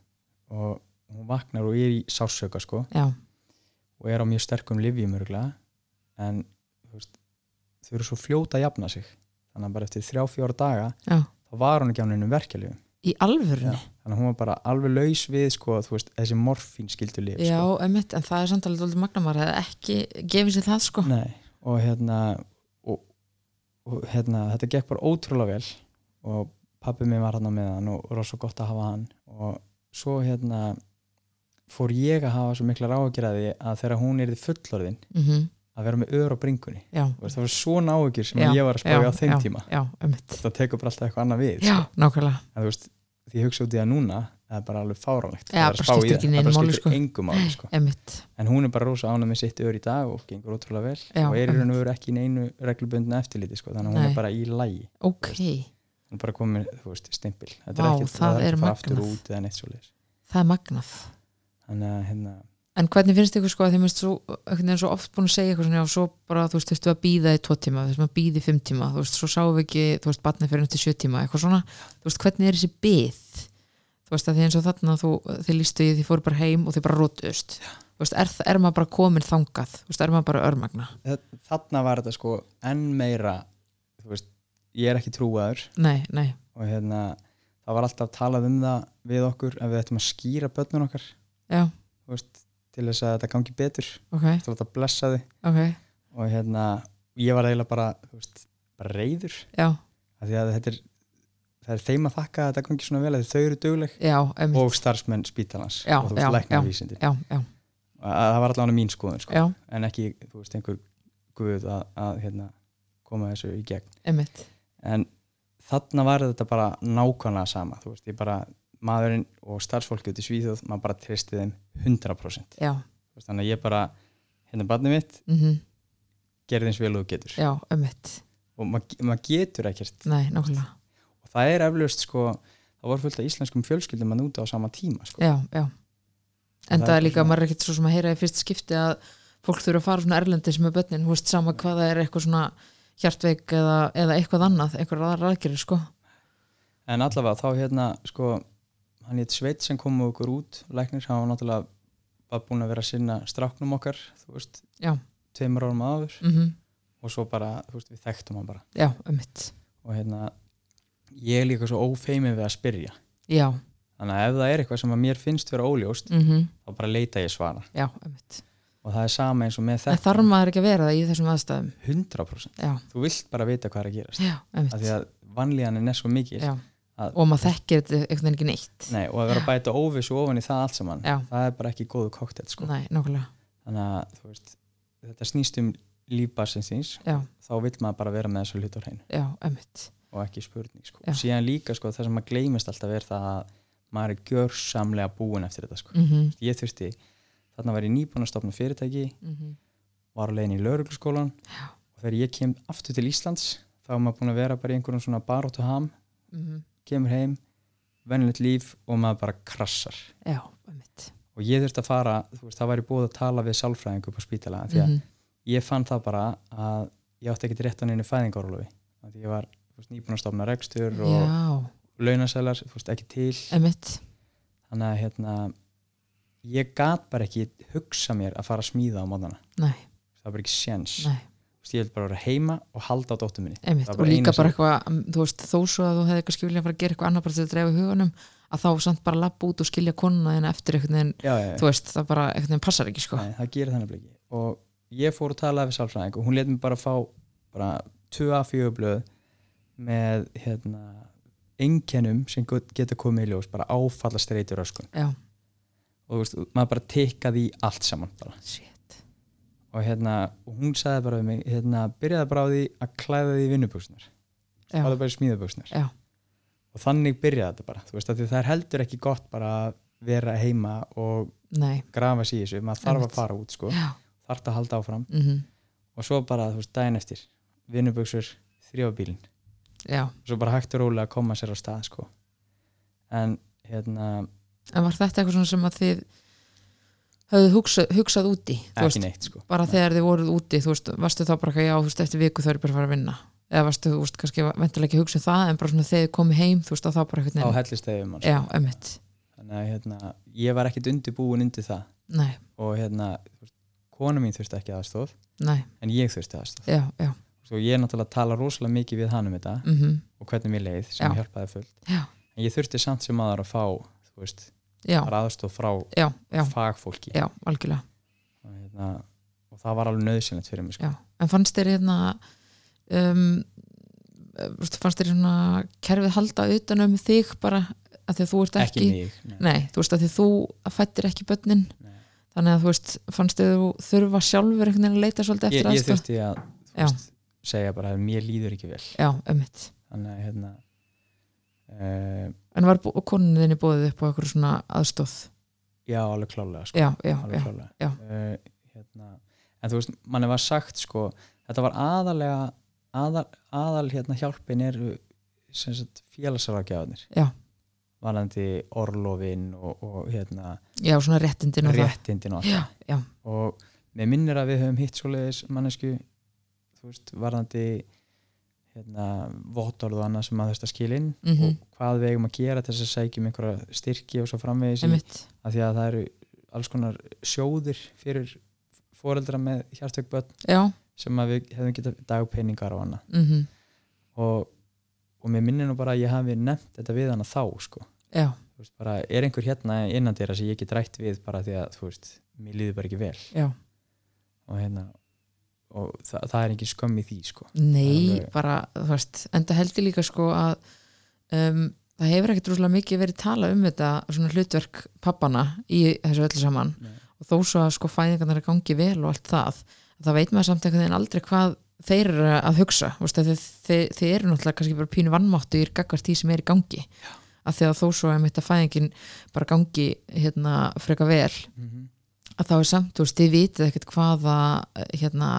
Og hún vaknar og er í sásöka sko. Já, og er á mjög sterkum livjum örgulega en þau eru svo fljóta að jafna sig. Þannig að bara eftir þrjá fjóra daga já, þá var hún ekki á neinum verkefliðum í alvörunni? Þannig að hún var bara alveg laus við sko, veist, þessi morfín skildu lif já, sko. emitt, en það er samtalið dóldi magnamar hefði ekki gefið sér það sko. Nei, og hérna og, og hérna þetta gekk bara ótrúlega vel og pappi minn var hann með hann og var svo gott að hafa hann. Og svo hérna fór ég að hafa svo mikla ráðgjörði að þegar hún er fullorðin mm að vera með ör á bringunni. Það var svona áhyggjur sem Já, ég var að spája á þeim já, tíma. já, emitt það tekur bara alltaf eitthvað annað við já, sko. nákvæmlega. En veist, því ég hugsa út í það núna það er bara alveg fáránlegt. Það er að bara sko. engum máli sko. emitt, en hún er bara rosa ánað með sitt ör í dag og gengur ótrúlega vel og er í raun og veru ekki í neinu reglubundna eftirliti sko. þannig að hún Nei. er bara í lægi ok. Hún er bara veist, stimpil. Það er magnað. Þannig að hérna, En hvernig finnst ykkur sko að þið minnst svo, svo oft búin að segja eitthvað svona og svo bara þú veist, þurftu að býða í tvo tíma þú veist, maður býði í fimm tíma, þú veist, svo sáum við ekki þú veist, batnið fyrir eftir sjö tíma, eitthvað svona. Þú veist, hvernig er þessi byð þú veist, að því eins og þarna þú, þið lístu í því fóru bara heim og þið bara rótuðust þú veist, er, er maður bara komin þangað? Þú veist, er maður bara örmagna? Þa- þarna var þetta sko enn meira þú veist, ég er ekki trúaður. Nei, nei, og hérna, það var alltaf talað um það við okkur að við ættum að skýra börnun okkar. Þú veist, til þess að þetta gangi betur. Ok, til að þetta blessa þið ok. Og hérna, ég var eiginlega bara veist, bara reyður þetta er er þeim að þakka að þetta gangi svona vel að þau eru dugleg. Já, og starfsmenn spítalans. Já, og þú veist, já, það var allavega mín skoðun sko. en ekki, þú veist, einhver guð að, að hérna, koma þessu í gegn. Emitt en þarna var þetta bara nákvæmlega sama þú veist, ég bara, maðurinn og starfsfólki út í Svíþjóð, maður bara tristi þeim 100% já, þannig að ég bara, hérna barnið mitt mhm, gerði eins vel og þú getur. Já, emitt og mað, maður getur ekkert. Nei, og það er eflaust sko, það voru fullt af íslenskum fjölskyldum að núta á sama tíma sko. já, já. En Það það er er líka, svona- maður er ekkert svo sem að heyra í fyrst skipti að fólk þurfa að fara svona erlendis með börnin, þú veist, sama hvað það er eitthvað svona hjartveik eða, eða eitthvað annað eitthvað aðra aðgerir, sko. En allavega þá hérna sko, hann hétt Sveit sem kom með okkur út. Læknir, hann var náttúrulega bara búin að vera að sinna stráknum okkar þú veist, Já. tveimur árum áður. Mm og svo bara, þú veist, við þekktum hann bara. Já, ummitt og hérna, ég er líka svo ófeimin við að spyrja. Já, þannig að ef það er eitthvað sem að mér finnst vera óljóst mm þá bara leita ég svara. Já, ummitt og það er sama eins og með en þetta þarf maður ekki að vera það í þessum aðstæðum? 100% já, þú vilt bara vita hvað er að gerast. Já, af því að vanlíðanin er svo mikil. Já, og maður þekkir þetta veginn ekki neitt. Nei, og að vera að bæta óvissu ofan í það allt saman Já. það er bara ekki góðu koktel sko. þannig að veist, þetta snýst um lífbarsins þíns já, þá vil maður bara vera með þessu hlut á hreinu. Og ekki spurning sko. Og síðan líka sko, það sem maður gleymist alltaf er það að maður er gjörsamlega búin eftir þetta sko. mm ég þurfti, þarna var ég nýbúin að stopna fyrirtæki -hmm. var á leiðin í laurugluskólan og þegar ég kem aftur til Íslands þá er maður búin að vera bara í einhverjum svona baróttu ham. Mm kemur heim, venjulegt líf og maður bara krassar. Já, og ég þurfti að fara, veist, það væri búið að tala við sálfræðingu á spítala því að Mhm. ég fann það bara að ég átti ekkert rétt á neinu fæðingarólofi því ég var þú veist, nýbúin að stofna rekstur og já, launasælar, veist, ekki til. Ummitt þannig að hérna ég gat bara ekki hugsa mér að fara að smíða á mótana það var bara ekki séns. Nei, ég vil bara vera heima og halda á dóttur minni. Og líka bara eitthvað, um, þú veist, þó svo að þú hefði eitthvað skilja að fara að gera eitthvað annað bara til að dreifa hugunum að þá samt bara lappa út og skilja konuna þína eftir já, já. þú veist, það bara veginn passar ekki, sko. Nei, það gerir þannig ekki og ég fór að tala við sálfræðing og hún let mér bara fá bara 2A4 blöð með hérna einkennum sem geta komið í ljós bara áfalla streytur öskun og þú veist, maður bara tekkaði í allt saman bara og hérna, hún sagði bara við mig hérna, byrjaði bara á því að klæða því vinnuböksnar já, spáði bara já, og þannig byrjaði þetta bara, veist, það er heldur ekki gott bara að vera heima og nei, grafa sér í þessu, maður þarf að fara út sko, þarf að halda áfram. Mm og svo bara, þú veist, daginn eftir vinnuböksur, þrjóðbílin og svo bara hægt og rólega að koma sér á stað sko. En hérna, en var þetta eitthvað sem að þið höfðu hugsað, hugsað úti ekki veist, neitt sko. bara þegar þið voruð úti þú veist, varstu þá bara eitthvað, já, þú veist, eftir viku þau eru bara að fara að vinna. Eða varstu, þú veist, kannski ventulega ekki að hugsa um það en bara svona þegar þið komið heim, þú veist, að þá bara á eitthvað hellist þegar mann já, emmitt, þannig að hérna, ég var ekkit undirbúin undir það. Nei, og hérna, kona mín þurfti ekki aðstóð nei. en ég þurfti aðstóð já, já, svo ég er náttúrulega að tala rosalega mikið við hann um þetta mhm, og hvernig mér leið sem Já. hjálpaði fullt. Já, en ég þurfti samt sem aðar að fá þú veist, já, bara aðstóð frá já, já, fagfólki. Já, algjörlega. Og, hérna, og það var alveg nöðsynlegt fyrir mig sko. en fannst þér hérna um, fannst þér svona kerfið halda utan um þig bara að því að þú ert ekki, ekki, mig nei. nei, þú veist að því þú fættir ekki börnin. Nei. þannig að þú veist, fannst þér þú þurfa sjálfur einhvern veginn að leita svolítið ég, eftir ég aðstoð? þurfti að veist, segja bara að mér líður ekki vel. Já, emmitt þannig að hérna uh, en var konin þinni bóðið upp á eitthvað svona aðstóð já, alveg klálega sko. já, já, alveg já, klálega. Uh, hérna, en þú veist, manni var sagt sko, þetta var aðalega aðal, aðal hérna hjálpin er félagsarafgjáðanir Já. varandi orlofin og, og hérna já, svona réttindin og það réttindin og allt já, já, og mér minnir að við höfum hitt svoleiðis mannesku þú veist, varðandi hérna, vottorð og annað sem maður þurft að skila inn Mhm. og hvað við eigum að gera til þess að sækjum einhverja styrki og svo framvegis í, að því að það eru alls konar sjóðir fyrir foreldra með já, sem við hefum getað dagpenningar og annað. Mhm, og, og mér minnir nú bara að ég hafi nefnt þetta við hana þá sko. veist, bara, er einhver hérna innan dýra sem ég get rætt við bara því að veist, mér líður bara ekki vel? Já. Og hérna og það, það er ekki skömm í því sko. Nei, Alveg. bara, þú veist, enda held ég líka sko að um, það hefur ekkert rúslega mikið verið tala um þetta svona hlutverk pappana í þessu öllu saman Nei. og þó svo að sko fæðingarnar er gangi vel og allt það, það veit maður samt einhvern veginn aldrei hvað þeir eru að hugsa þeir, þeir, þeir eru náttúrulega kannski bara pínu vannmáttu í gagvart því sem er í gangi Já. að því að þó svo að mitt að fæðingin bara gangi hérna freka vel mm -hmm. Að þá er samt, þú veist, þið vitið ekkert hvaða hérna,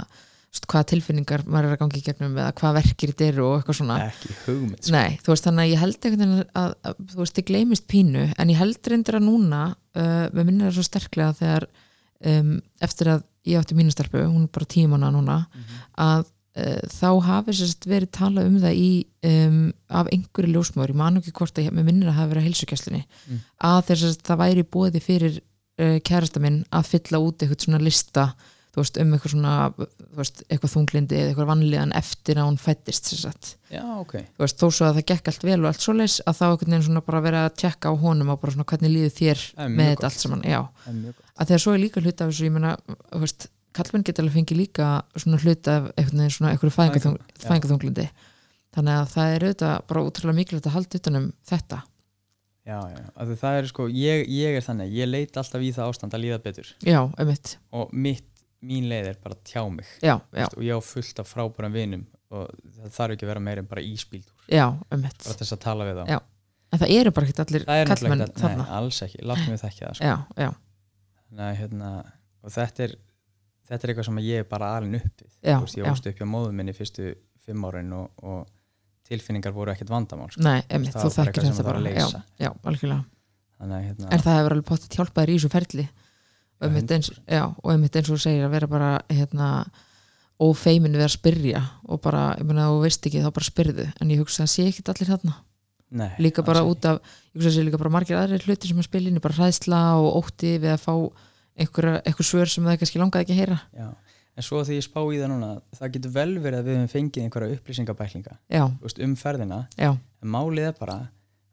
hvaða tilfinningar maður er að gangi í gegnum eða hvað verkir þetta eru og eitthvað svona ekki hugmynd sko. Nei, þú veist, þannig að ég held veginn að, að þú veist, þið gleymist pínu en ég held reyndir að núna uh, við minnir það svo sterklega þegar um, eftir að ég átti mínustelpu hún er bara tímana núna Mhm. að uh, þá hafi sérst verið talað um það í um, af einhverju ljósmöður, ég man ekki hvort að ég, minnir að það hafi verið að heilsugjastlunni Mm. að þess að það væri bóði fyrir uh, kærasta minn að fylla út eitthvað svona lista veist, um eitthvað svona veist, eitthvað þunglindi eða eitthvað vanlíðan eftir að hún fættist já, ok. Þú veist, þó svo að það gekk allt vel og allt svoleiðis að þá einhvern veginn svona bara vera að tjekka á honum og bara svona hvernig líður þér Það með þetta allt saman, það að þegar svo er líka hluta af þessu, ég meina þú veist, kallmenn geta alveg fengið líka svona hluta af veginn svona já. fæðingarþunglindi þannig að það er auðvitað bara útrúlega mikilvægt að halda utan um þetta já, já, það er sko, ég, ég er þannig ég leit alltaf í það ástand að líða betur. Já, einmitt, og mitt, mín leið er bara að tjá mig já, Veist, og ég á fullt af frábærum vinum og það þarf ekki að vera meira en bara íspíldur já, einmitt. Bara þess að tala við þá. Já, en það eru bara ekkert allir er kallmenn ekki, þarna. Nei, alls ekki, láttum við það sko. já, já, Nei, hérna, og þetta er þetta er eitthvað sem ég er bara alin upp við. Já, Þú veist, ég já. óstu upp hjá móðum minni fyrstu fimm árin og, og tilfinningar voru ekkert vandamál sko. nei, einmitt, það þú þekkir þetta bara já, já, algjörlega þannig hérna, en það hefur alveg potið hjálpaðir í þessu ferli og Já, einmitt eins, 100%. já, og einmitt eins og segir að vera bara hérna ófeimin við að spyrja og bara, ég meina, þú veist ekki þá bara spyrðu, en ég hugsa að sé ekkert allir þarna nei, líka bara út af, ég hugsa að sé líka bara margir aðrir hluti sem að í, bara hræðsla og ótti við að fá einhver, einhver svör sem það kannski langaði ekki að heyra ekki. Já. En svo þegar ég spá í það núna það getur vel verið að við höfum fengið einhverja upplýsingabæklinga þú um ferðina. Já, en málið er bara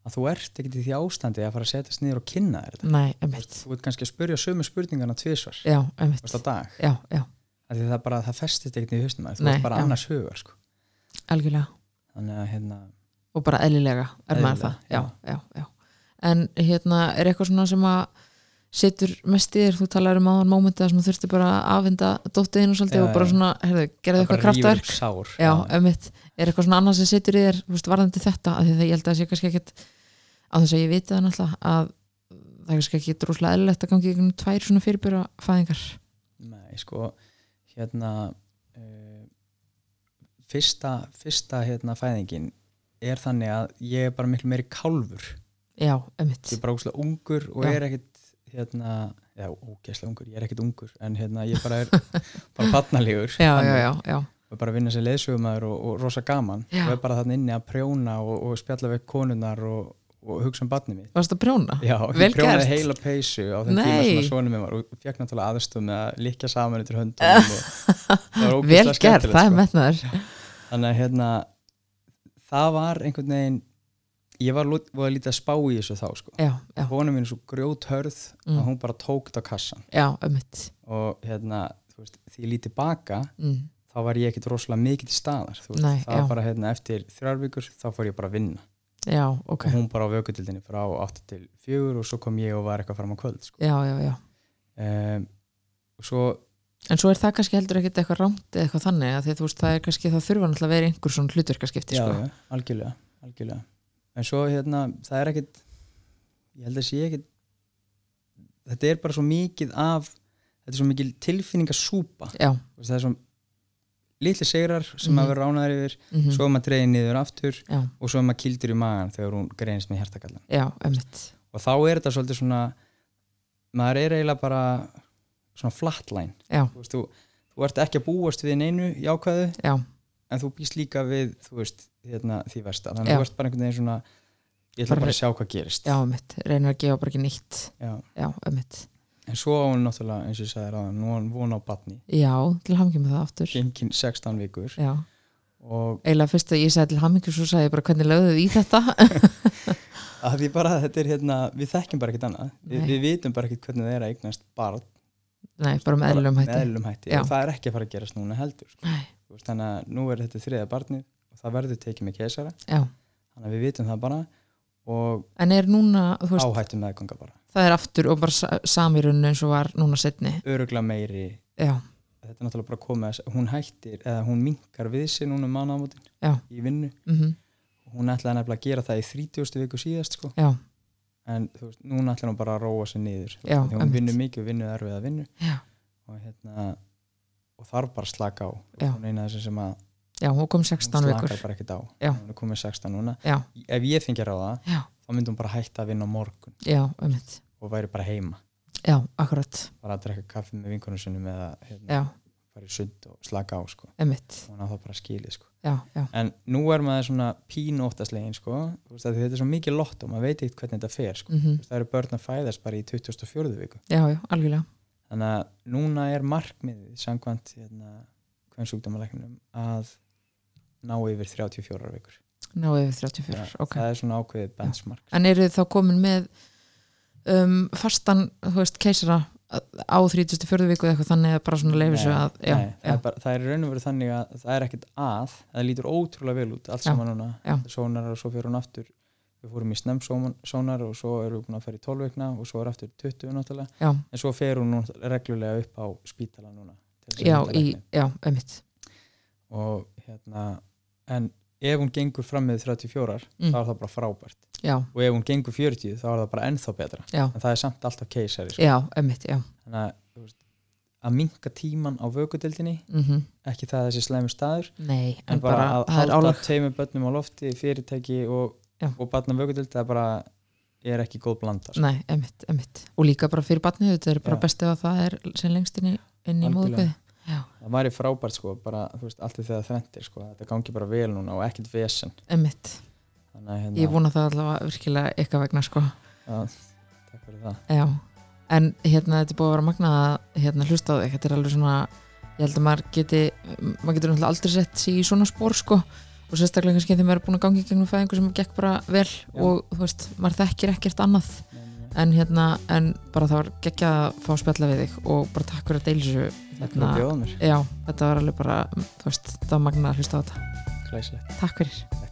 að þú ert ekkert í því ástandi að fara að setjast niður og kynna þér þetta. Nei, einmitt. þú ert kannski að spurja sömu spurningarna tvísvar já, þú einmitt, veist, á dag. Já, já, því það bara, það festist ekkert í haustum að þú ert bara já. annars hugar sko. algjörlega. Þannig að hérna og bara eðlilega er maður það. Já, já, já. en hérna setur mest í þér, þú talar um áðan mómenta sem þú þurfti bara að afhenda dóttiðinu svolítið Já, og bara svona, herðu, gerðu eitthvað kraftverk sár. Já, ömmitt, er eitthvað svona annað sem setur í þér þú veist, varðandi þetta, af því það ég held að það sé kannski ekkit á þess að ég viti það náttúrulega að það er kannski ekki droslega eðlilegt að gangi í gegnum tvær svona fyrirbyrra fæðingar. Nei, sko hérna uh, fyrsta, fyrsta hérna fæðingin er þannig að ég er bara miklu meiri kálfur. Já, ömmitt, ég er bara úslega ungur og Já. er ekkit hérna, já, ógeðslega ungur ég er ekkit ungur, en hérna ég bara er bara já og bara vinna sér leiðsögumæður og, og rosa gaman Já. og er bara þannig inni að prjóna og, og spjalla við konunnar og, og hugsa um barnið mitt varst að prjóna? Já, Vel ég prjónaði gert. heila peysu á þeim tíma sem að svona minn var og fekk náttúrulega aðstöð með að líkja saman yfir höndum það vel gert, það er sko. metnaður þannig að hérna það var einhvern veginn ég var, var lítið að spá í þessu þá sko. já, já, kona mín er svo grjót hörð Mm. að hún bara tók þetta á kassan já, og hérna, veist, því ég lítið baka mm. þá var ég ekkit rosalega mikið til staðar Nei, það var bara hérna eftir þrjár vikur þá fór ég bara að vinna já, ok, og hún bara á vökutildinni frá 8 til 4 og svo kom ég og var eitthvað fram á kvöld sko. já, já, já um, og svo En svo er það kannski heldur ekkit eitthvað rámt eða eitthvað þannig að því veist það er kannski það þurfa náttúrulega að vera einhver svona hlutverkaskipti já, sko. algjörlega, algjörlega en svo hérna, það er ekkit ég held að sé ekkit þetta er bara svo mikið af þetta er svo mikið tilfinningasúpa. Það er svo litli sigrar sem Mhm. maður verður ránaður yfir mhm, svo er maður dreigið niður aftur já, og svo maður kildur í magan þegar hún greinist með emmitt og þá er þetta svolítið svona maður er eiginlega bara svona flatline. Þú, veist, þú, þú ert ekki að búast við neinu jákvæðu. Já, en þú býst líka við veist, hérna, því versta. Þannig að þú ert bara einhvern veginn svona ég ætla Bara- að sjá hvað gerist. Já, emmitt reynir að gefa bara ekki nýtt Já. Já, emmitt en svo á hún náttúrulega eins og ég sagði ráðan nú á hún á batni Já, til hamingju með það aftur. Gengin 16 vikur. Já, og eiginlega fyrst að ég sagði til hamingju svo sagði ég bara hvernig lögðu þið í þetta? Að því bara þetta er hérna við þekkjum bara ekkert annað. Við, við vitum bara ekkert hvernig það er að eignast barn. Nei, bara með eðlum með hætti. eðlum hætti. Það er ekki að fara að gerast núna heldur sko. Nei, veist, þannig að nú er þetta þriða barnið og það verður tekið með keisara. Já, þannig að við vitum það bara en er núna veist, áhættu meðganga bara. það er aftur og bara sa- samirunni eins og var núna setni örugla meiri. Já, þetta er náttúrulega bara komið að hún hættir eða hún minkar við sig núna um mánaðamótin Já. í vinnu. Mhm, hún ætlaði nefnilega að gera það í 30. viku síðast sko. en þú veist, núna ætlaði hún bara að róa sig niður hún vinnur mikið og vinnur erfið að vinnu og hérna og þarf bara að slaka á. Sem að Já, hún kom hún 16 vikur. slakar bara ekkert á. Já. hún er komið 16 núna. Já, ef ég fengi að ráða já, þá myndi hún bara hætta að vinna á morgun. Já, emmitt og væri bara heima. Já, akkurat, bara að drekka kaffi með vinkunum sinni eða hérna, já, fara í sund og slaka á sko. emmitt hún á það bara skilið sko. Já, já, en nú er maður svona pínóttaslegin sko, þú veist, af því þetta er svo mikið lott og maður veit ekkert hvernig þetta fer sko. mhm, það eru börn að fæðast bara í 24. viku. Já, já, algjörlega þannig að núna er markmiðið samkvæmt hérna, hvern sjúkdómalæknum að ná yfir 34 vikur. Ná yfir 34, Já, ok. það er svona ákveðið benchmark. En eru þið þá komin með um, fastan, þú veist, keisara á 34. viku eða eitthvað þannig að bara svona leifir svo að já, nei, það, já, er bara, það er raun og veru þannig að það er ekkert að það lítur ótrúlega vel út allt Já, saman núna. sónar og svo fyrir hún aftur við fórum í snemsónar og svo erum við búin að fara í 12 vikna og svo er aftur 20 náttúrulega. Já, en svo fer hún reglulega upp á spítala núna að já, í, já, emitt og hérna en ef hún gengur fram með 34 Mm. þá er það bara frábært. Já, og ef hún gengur 40 þá er það bara ennþá betra. En það er samt alltaf keisari sko. já, emitt, já. Þannig að veist, að minka tíman á vökudildinni mm ekki það að þessi slæmi staður nei, en, en, bara, bara, að er halda tveimur börnum á lofti fyrirtæki og, Já. og barna vökudild það er bara er ekki góð blanda nei, emitt, emitt og líka bara fyrir batnið, þetta er bara Já. best ef að það er sem lengst inn í, inn í já, það væri frábært sko, bara, þú veist, allt við þegar þrendir sko, þetta gangi bara vel núna og ekkert vesen. Emitt hérna, ég vona það allavega virkilega eitthvað vegna sko. Já, takk fyrir það. Já, en hérna þetta er búið að vera magnað að hérna, hlusta á þig, þetta er alveg svona ég held að maður geti, maður getur aldrei sett sig í svona spór sko og sérstaklega kannski þegar maður er búin að gangi gegnum fæðingu sem gekk bara vel og þú veist, maður þekkir ekkert annað. Nei, en hérna, en bara það var geggjað að fá spjalla við þig og bara takk fyrir að bjóða mér, já, þetta var alveg bara, þú veist, þetta var magnað að hlusta á þetta. Glæsilegt. Takk fyrir